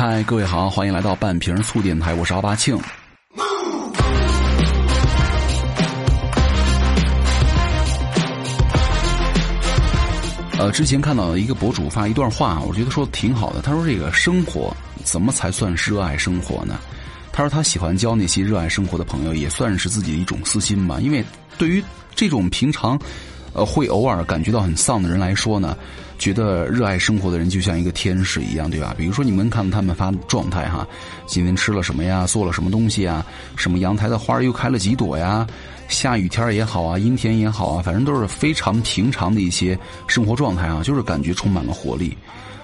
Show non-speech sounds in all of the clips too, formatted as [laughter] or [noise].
嗨，各位好，欢迎来到半瓶醋电台，我是阿巴庆。呃，之前看到一个博主发一段话，我觉得说的挺好的。他说：“这个生活怎么才算是热爱生活呢？”他说：“他喜欢交那些热爱生活的朋友，也算是自己的一种私心吧。因为对于这种平常，呃，会偶尔感觉到很丧的人来说呢，觉得热爱生活的人就像一个天使一样，对吧？比如说你们看他们发的状态哈，今天吃了什么呀？做了什么东西啊？什么阳台的花又开了几朵呀？”下雨天也好啊，阴天也好啊，反正都是非常平常的一些生活状态啊，就是感觉充满了活力。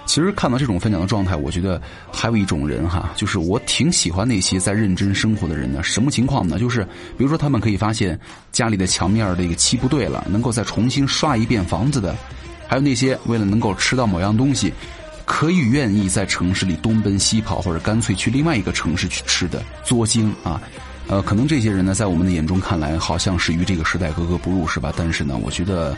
其实看到这种分享的状态，我觉得还有一种人哈，就是我挺喜欢那些在认真生活的人的。什么情况呢？就是比如说他们可以发现家里的墙面的一个漆不对了，能够再重新刷一遍房子的；还有那些为了能够吃到某样东西，可以愿意在城市里东奔西跑，或者干脆去另外一个城市去吃的作 [laughs] [laughs] 精啊。呃，可能这些人呢，在我们的眼中看来，好像是与这个时代格格不入，是吧？但是呢，我觉得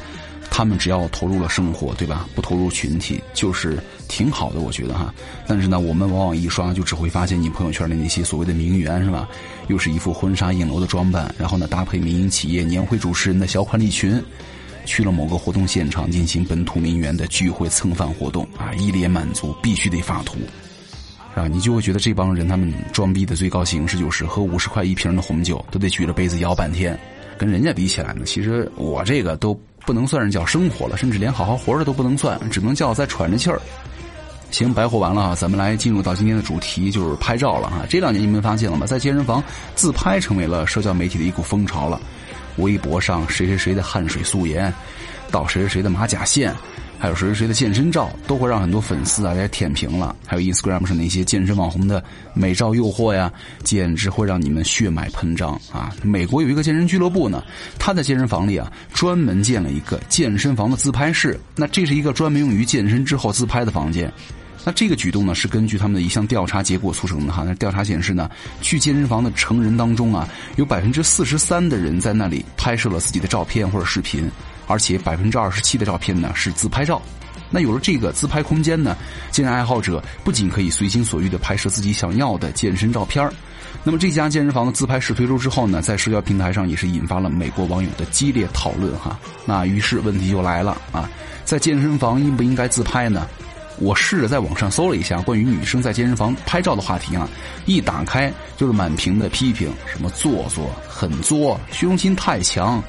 他们只要投入了生活，对吧？不投入群体，就是挺好的，我觉得哈。但是呢，我们往往一刷，就只会发现你朋友圈的那些所谓的名媛，是吧？又是一副婚纱影楼的装扮，然后呢，搭配民营企业年会主持人的小款礼裙，去了某个活动现场进行本土名媛的聚会蹭饭活动啊，一脸满足，必须得发图。啊，你就会觉得这帮人他们装逼的最高形式就是喝五十块一瓶的红酒都得举着杯子摇半天，跟人家比起来呢，其实我这个都不能算是叫生活了，甚至连好好活着都不能算，只能叫在喘着气儿。行，白活完了，咱们来进入到今天的主题，就是拍照了哈。这两年你们发现了吗？在健身房自拍成为了社交媒体的一股风潮了，微博上谁谁谁的汗水素颜，到谁谁谁的马甲线。还有谁谁谁的健身照，都会让很多粉丝啊来舔屏了。还有 Instagram 上那些健身网红的美照诱惑呀，简直会让你们血脉喷张啊！美国有一个健身俱乐部呢，他在健身房里啊专门建了一个健身房的自拍室。那这是一个专门用于健身之后自拍的房间。那这个举动呢，是根据他们的一项调查结果促成的哈。那调查显示呢，去健身房的成人当中啊，有百分之四十三的人在那里拍摄了自己的照片或者视频。而且百分之二十七的照片呢是自拍照，那有了这个自拍空间呢，健身爱好者不仅可以随心所欲的拍摄自己想要的健身照片那么这家健身房的自拍室推出之后呢，在社交平台上也是引发了美国网友的激烈讨论哈。那于是问题就来了啊，在健身房应不应该自拍呢？我试着在网上搜了一下关于女生在健身房拍照的话题啊，一打开就是满屏的批评，什么做作、很作、虚荣心太强、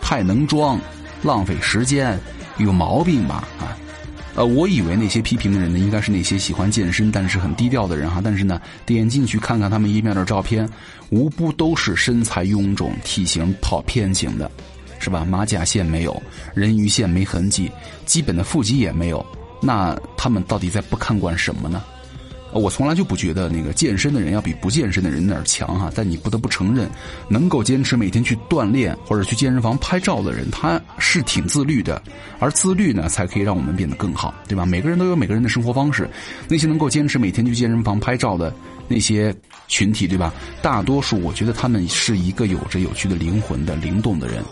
太能装。浪费时间，有毛病吧？啊，呃，我以为那些批评的人呢，应该是那些喜欢健身但是很低调的人哈。但是呢，点进去看看他们页面的照片，无不都是身材臃肿、体型跑偏型的，是吧？马甲线没有，人鱼线没痕迹，基本的腹肌也没有。那他们到底在不看管什么呢？我从来就不觉得那个健身的人要比不健身的人哪儿强哈，但你不得不承认，能够坚持每天去锻炼或者去健身房拍照的人，他是挺自律的，而自律呢，才可以让我们变得更好，对吧？每个人都有每个人的生活方式，那些能够坚持每天去健身房拍照的那些群体，对吧？大多数我觉得他们是一个有着有趣的灵魂的灵动的人，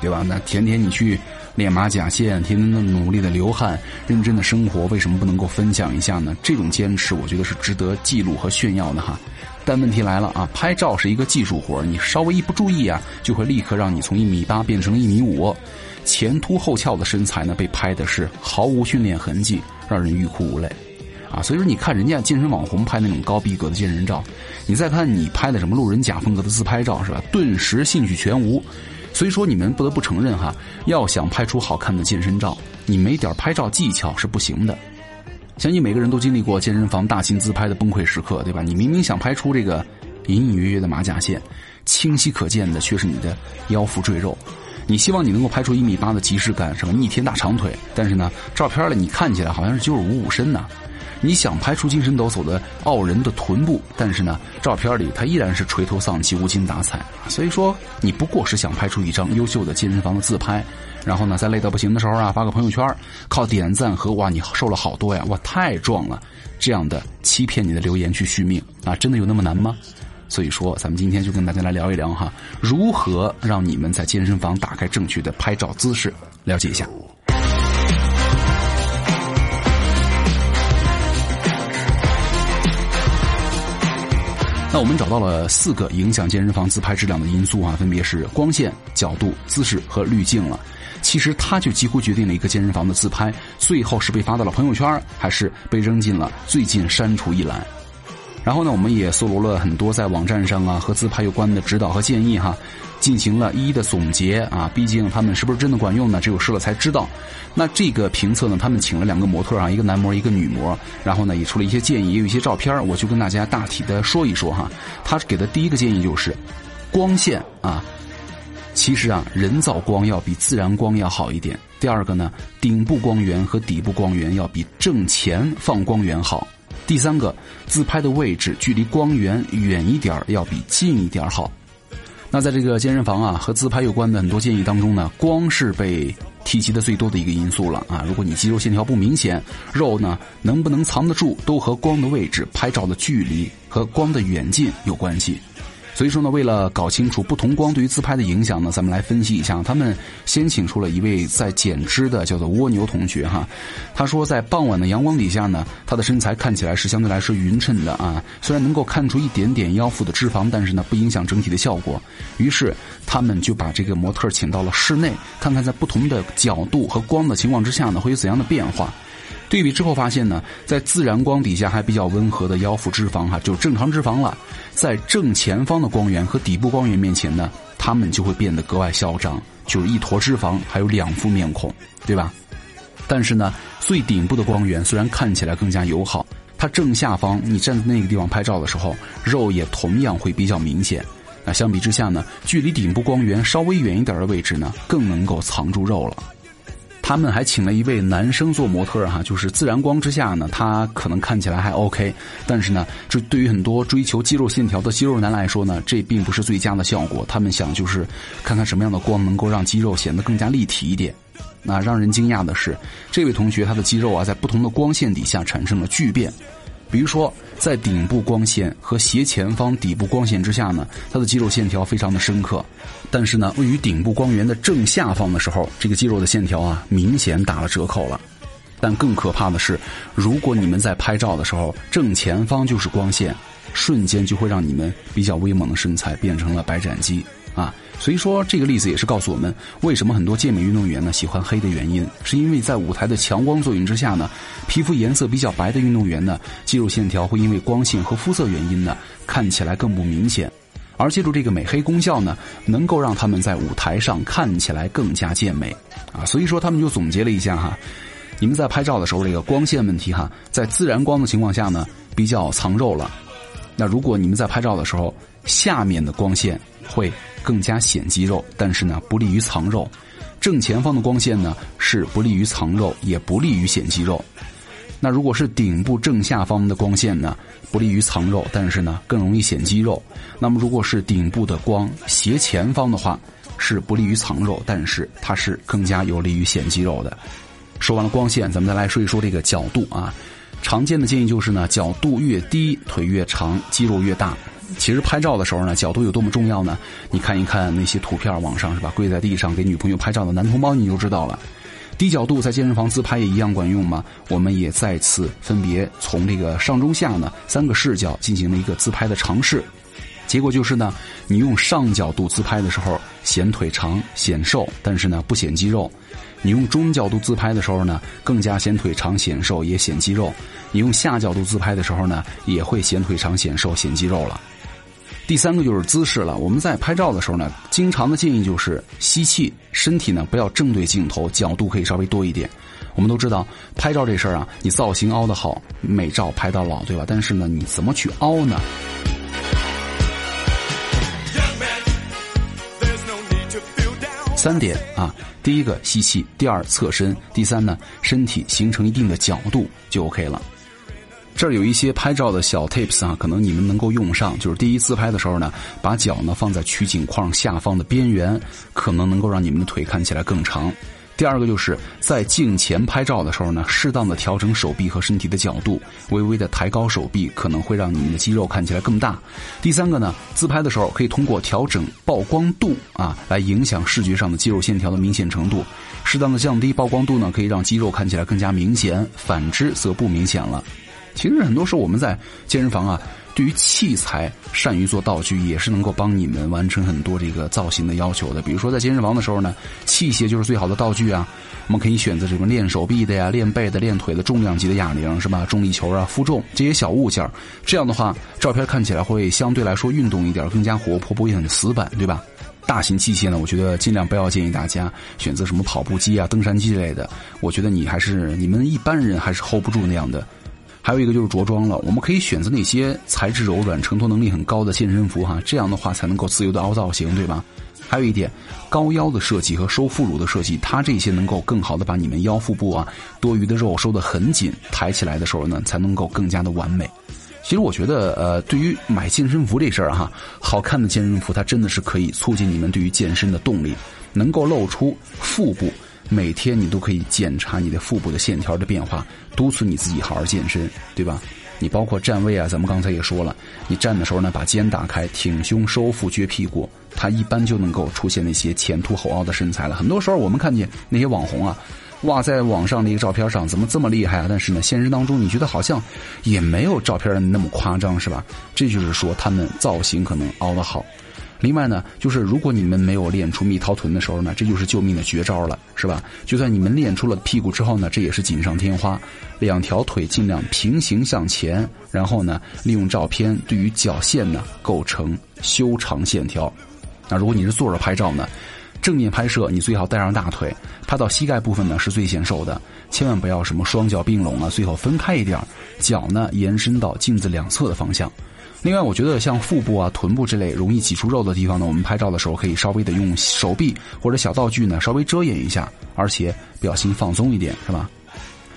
对吧？那天天你去。练马甲线，天天的努力的流汗，认真的生活，为什么不能够分享一下呢？这种坚持，我觉得是值得记录和炫耀的哈。但问题来了啊，拍照是一个技术活你稍微一不注意啊，就会立刻让你从一米八变成一米五，前凸后翘的身材呢，被拍的是毫无训练痕迹，让人欲哭无泪啊。所以说，你看人家健身网红拍那种高逼格的健身照，你再看你拍的什么路人甲风格的自拍照，是吧？顿时兴趣全无。所以说，你们不得不承认哈，要想拍出好看的健身照，你没点拍照技巧是不行的。相信每个人都经历过健身房大型自拍的崩溃时刻，对吧？你明明想拍出这个隐隐约约的马甲线，清晰可见的却是你的腰腹赘肉。你希望你能够拍出一米八的即视感，什么逆天大长腿，但是呢，照片里你看起来好像是九五五身呢。你想拍出精神抖擞的傲人的臀部，但是呢，照片里他依然是垂头丧气、无精打采。所以说，你不过是想拍出一张优秀的健身房的自拍，然后呢，在累得不行的时候啊，发个朋友圈，靠点赞和哇你瘦了好多呀，哇太壮了，这样的欺骗你的留言去续命啊，真的有那么难吗？所以说，咱们今天就跟大家来聊一聊哈，如何让你们在健身房打开正确的拍照姿势，了解一下。那我们找到了四个影响健身房自拍质量的因素啊，分别是光线、角度、姿势和滤镜了。其实它就几乎决定了一个健身房的自拍最后是被发到了朋友圈，还是被扔进了最近删除一栏。然后呢，我们也搜罗了很多在网站上啊和自拍有关的指导和建议哈，进行了一一的总结啊。毕竟他们是不是真的管用呢？只有试了才知道。那这个评测呢，他们请了两个模特啊，一个男模，一个女模。然后呢，也出了一些建议，也有一些照片，我就跟大家大体的说一说哈。他给的第一个建议就是，光线啊，其实啊，人造光要比自然光要好一点。第二个呢，顶部光源和底部光源要比正前放光源好。第三个，自拍的位置距离光源远一点要比近一点好。那在这个健身房啊和自拍有关的很多建议当中呢，光是被提及的最多的一个因素了啊。如果你肌肉线条不明显，肉呢能不能藏得住，都和光的位置、拍照的距离和光的远近有关系。所以说呢，为了搞清楚不同光对于自拍的影响呢，咱们来分析一下。他们先请出了一位在减脂的叫做蜗牛同学哈，他说在傍晚的阳光底下呢，他的身材看起来是相对来说匀称的啊，虽然能够看出一点点腰腹的脂肪，但是呢不影响整体的效果。于是他们就把这个模特请到了室内，看看在不同的角度和光的情况之下呢，会有怎样的变化。对比之后发现呢，在自然光底下还比较温和的腰腹脂肪哈，就正常脂肪了。在正前方的光源和底部光源面前呢，它们就会变得格外嚣张，就是一坨脂肪，还有两副面孔，对吧？但是呢，最顶部的光源虽然看起来更加友好，它正下方你站在那个地方拍照的时候，肉也同样会比较明显。那相比之下呢，距离顶部光源稍微远一点的位置呢，更能够藏住肉了。他们还请了一位男生做模特哈，就是自然光之下呢，他可能看起来还 OK，但是呢，这对于很多追求肌肉线条的肌肉男来说呢，这并不是最佳的效果。他们想就是看看什么样的光能够让肌肉显得更加立体一点。那让人惊讶的是，这位同学他的肌肉啊，在不同的光线底下产生了巨变。比如说，在顶部光线和斜前方底部光线之下呢，它的肌肉线条非常的深刻。但是呢，位于顶部光源的正下方的时候，这个肌肉的线条啊，明显打了折扣了。但更可怕的是，如果你们在拍照的时候，正前方就是光线，瞬间就会让你们比较威猛的身材变成了白斩鸡啊。所以说，这个例子也是告诉我们，为什么很多健美运动员呢喜欢黑的原因，是因为在舞台的强光作用之下呢，皮肤颜色比较白的运动员呢，肌肉线条会因为光线和肤色原因呢，看起来更不明显，而借助这个美黑功效呢，能够让他们在舞台上看起来更加健美，啊，所以说他们就总结了一下哈，你们在拍照的时候这个光线问题哈，在自然光的情况下呢，比较藏肉了，那如果你们在拍照的时候，下面的光线会。更加显肌肉，但是呢不利于藏肉。正前方的光线呢是不利于藏肉，也不利于显肌肉。那如果是顶部正下方的光线呢，不利于藏肉，但是呢更容易显肌肉。那么如果是顶部的光斜前方的话，是不利于藏肉，但是它是更加有利于显肌肉的。说完了光线，咱们再来说一说这个角度啊。常见的建议就是呢，角度越低，腿越长，肌肉越大。其实拍照的时候呢，角度有多么重要呢？你看一看那些图片，网上是吧？跪在地上给女朋友拍照的男同胞，你就知道了。低角度在健身房自拍也一样管用吗？我们也再次分别从这个上中下呢三个视角进行了一个自拍的尝试。结果就是呢，你用上角度自拍的时候显腿长显瘦，但是呢不显肌肉；你用中角度自拍的时候呢，更加显腿长显瘦也显肌肉；你用下角度自拍的时候呢，也会显腿长显瘦显肌肉了。第三个就是姿势了。我们在拍照的时候呢，经常的建议就是吸气，身体呢不要正对镜头，角度可以稍微多一点。我们都知道拍照这事儿啊，你造型凹的好，美照拍到老，对吧？但是呢，你怎么去凹呢？三点啊，第一个吸气，第二侧身，第三呢，身体形成一定的角度就 OK 了。这儿有一些拍照的小 tips 啊，可能你们能够用上。就是第一自拍的时候呢，把脚呢放在取景框下方的边缘，可能能够让你们的腿看起来更长。第二个就是在镜前拍照的时候呢，适当的调整手臂和身体的角度，微微的抬高手臂，可能会让你们的肌肉看起来更大。第三个呢，自拍的时候可以通过调整曝光度啊，来影响视觉上的肌肉线条的明显程度。适当的降低曝光度呢，可以让肌肉看起来更加明显；反之则不明显了。其实很多时候我们在健身房啊，对于器材善于做道具，也是能够帮你们完成很多这个造型的要求的。比如说在健身房的时候呢，器械就是最好的道具啊。我们可以选择这种练手臂的呀、练背的、练腿的重量级的哑铃是吧？重力球啊、负重这些小物件这样的话，照片看起来会相对来说运动一点，更加活泼，不会很死板，对吧？大型器械呢，我觉得尽量不要建议大家选择什么跑步机啊、登山机之类的。我觉得你还是你们一般人还是 hold 不住那样的。还有一个就是着装了，我们可以选择那些材质柔软、承托能力很高的健身服哈，这样的话才能够自由的凹造型，对吧？还有一点，高腰的设计和收腹乳的设计，它这些能够更好的把你们腰腹部啊多余的肉收得很紧，抬起来的时候呢，才能够更加的完美。其实我觉得，呃，对于买健身服这事儿哈，好看的健身服它真的是可以促进你们对于健身的动力，能够露出腹部，每天你都可以检查你的腹部的线条的变化，督促你自己好好健身，对吧？你包括站位啊，咱们刚才也说了，你站的时候呢，把肩打开，挺胸收腹撅屁股，它一般就能够出现那些前凸后凹的身材了。很多时候我们看见那些网红啊。哇，在网上的一个照片上怎么这么厉害啊？但是呢，现实当中你觉得好像也没有照片那么夸张，是吧？这就是说他们造型可能凹得好。另外呢，就是如果你们没有练出蜜桃臀的时候呢，这就是救命的绝招了，是吧？就算你们练出了屁股之后呢，这也是锦上添花。两条腿尽量平行向前，然后呢，利用照片对于脚线呢构成修长线条。那如果你是坐着拍照呢？正面拍摄，你最好带上大腿，拍到膝盖部分呢是最显瘦的。千万不要什么双脚并拢啊，最好分开一点，脚呢延伸到镜子两侧的方向。另外，我觉得像腹部啊、臀部这类容易挤出肉的地方呢，我们拍照的时候可以稍微的用手臂或者小道具呢稍微遮掩一下，而且表情放松一点，是吧？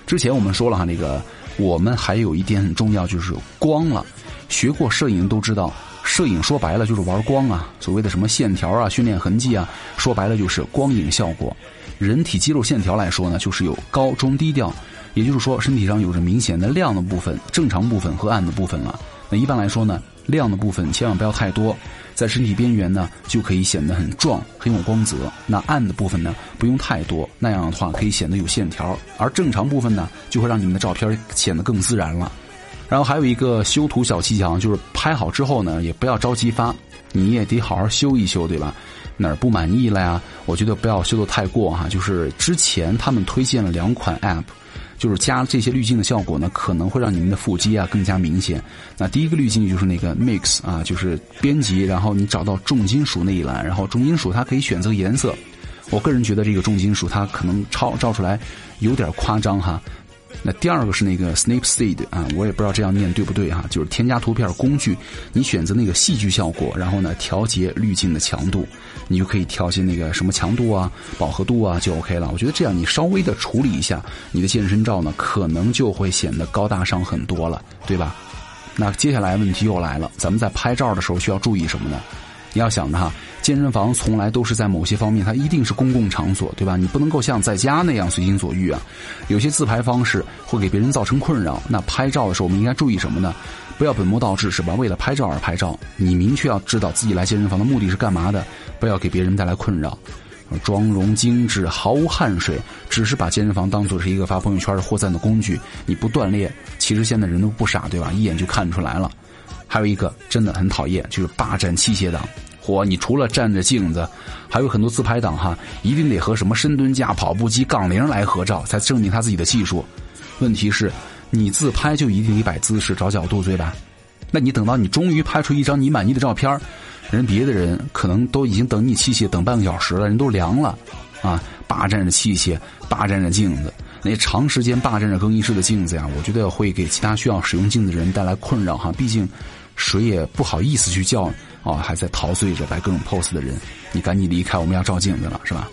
之前我们说了哈，那个我们还有一点很重要，就是光了。学过摄影都知道。摄影说白了就是玩光啊，所谓的什么线条啊、训练痕迹啊，说白了就是光影效果。人体肌肉线条来说呢，就是有高中低调，也就是说身体上有着明显的亮的部分、正常部分和暗的部分了。那一般来说呢，亮的部分千万不要太多，在身体边缘呢就可以显得很壮、很有光泽。那暗的部分呢不用太多，那样的话可以显得有线条，而正常部分呢就会让你们的照片显得更自然了。然后还有一个修图小技巧，就是拍好之后呢，也不要着急发，你也得好好修一修，对吧？哪儿不满意了呀？我觉得不要修的太过哈。就是之前他们推荐了两款 App，就是加这些滤镜的效果呢，可能会让你们的腹肌啊更加明显。那第一个滤镜就是那个 Mix 啊，就是编辑，然后你找到重金属那一栏，然后重金属它可以选择颜色。我个人觉得这个重金属它可能超照出来有点夸张哈。那第二个是那个 Snapseed 啊，我也不知道这样念对不对哈，就是添加图片工具，你选择那个戏剧效果，然后呢调节滤镜的强度，你就可以调节那个什么强度啊、饱和度啊就 OK 了。我觉得这样你稍微的处理一下你的健身照呢，可能就会显得高大上很多了，对吧？那接下来问题又来了，咱们在拍照的时候需要注意什么呢？你要想着哈，健身房从来都是在某些方面，它一定是公共场所，对吧？你不能够像在家那样随心所欲啊。有些自拍方式会给别人造成困扰。那拍照的时候，我们应该注意什么呢？不要本末倒置，是吧？为了拍照而拍照，你明确要知道自己来健身房的目的是干嘛的，不要给别人带来困扰。妆容精致，毫无汗水，只是把健身房当做是一个发朋友圈的获赞的工具。你不锻炼，其实现在人都不傻，对吧？一眼就看出来了。还有一个真的很讨厌，就是霸占器械党。嚯，你除了占着镜子，还有很多自拍党哈，一定得和什么深蹲架、跑步机、杠铃来合照，才证明他自己的技术。问题是，你自拍就一定得摆姿势、找角度，对吧？那你等到你终于拍出一张你满意的照片，人别的人可能都已经等你器械等半个小时了，人都凉了，啊，霸占着器械，霸占着镜子。那长时间霸占着更衣室的镜子呀，我觉得会给其他需要使用镜子的人带来困扰哈。毕竟，谁也不好意思去叫哦，还在陶醉着摆各种 pose 的人，你赶紧离开，我们要照镜子了，是吧？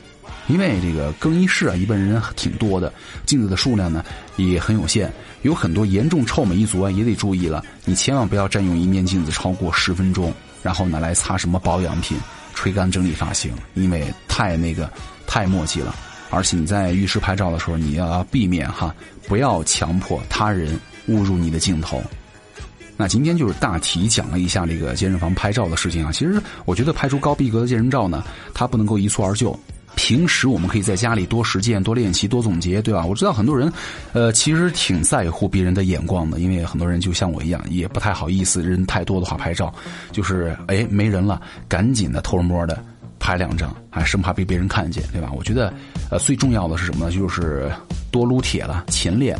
因为这个更衣室啊，一般人挺多的，镜子的数量呢也很有限，有很多严重臭美一族啊，也得注意了，你千万不要占用一面镜子超过十分钟，然后呢来擦什么保养品、吹干整理发型，因为太那个太墨迹了。而且你在浴室拍照的时候，你要避免哈，不要强迫他人误入你的镜头。那今天就是大体讲了一下这个健身房拍照的事情啊。其实我觉得拍出高逼格的健身照呢，它不能够一蹴而就，平时我们可以在家里多实践、多练习、多总结，对吧？我知道很多人，呃，其实挺在乎别人的眼光的，因为很多人就像我一样，也不太好意思，人太多的话拍照，就是哎没人了，赶紧的偷着摸的拍两张，还生怕被别人看见，对吧？我觉得，呃，最重要的是什么呢？就是多撸铁了，勤练。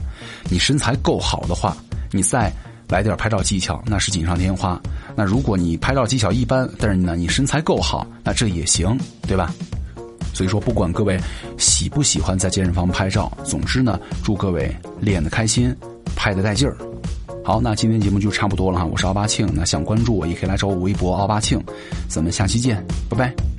你身材够好的话，你再来点拍照技巧，那是锦上添花。那如果你拍照技巧一般，但是呢你身材够好，那这也行，对吧？所以说，不管各位喜不喜欢在健身房拍照，总之呢，祝各位练得开心，拍得带劲儿。好，那今天节目就差不多了哈，我是奥巴庆，那想关注我也可以来找我微博奥巴庆，咱们下期见，拜拜。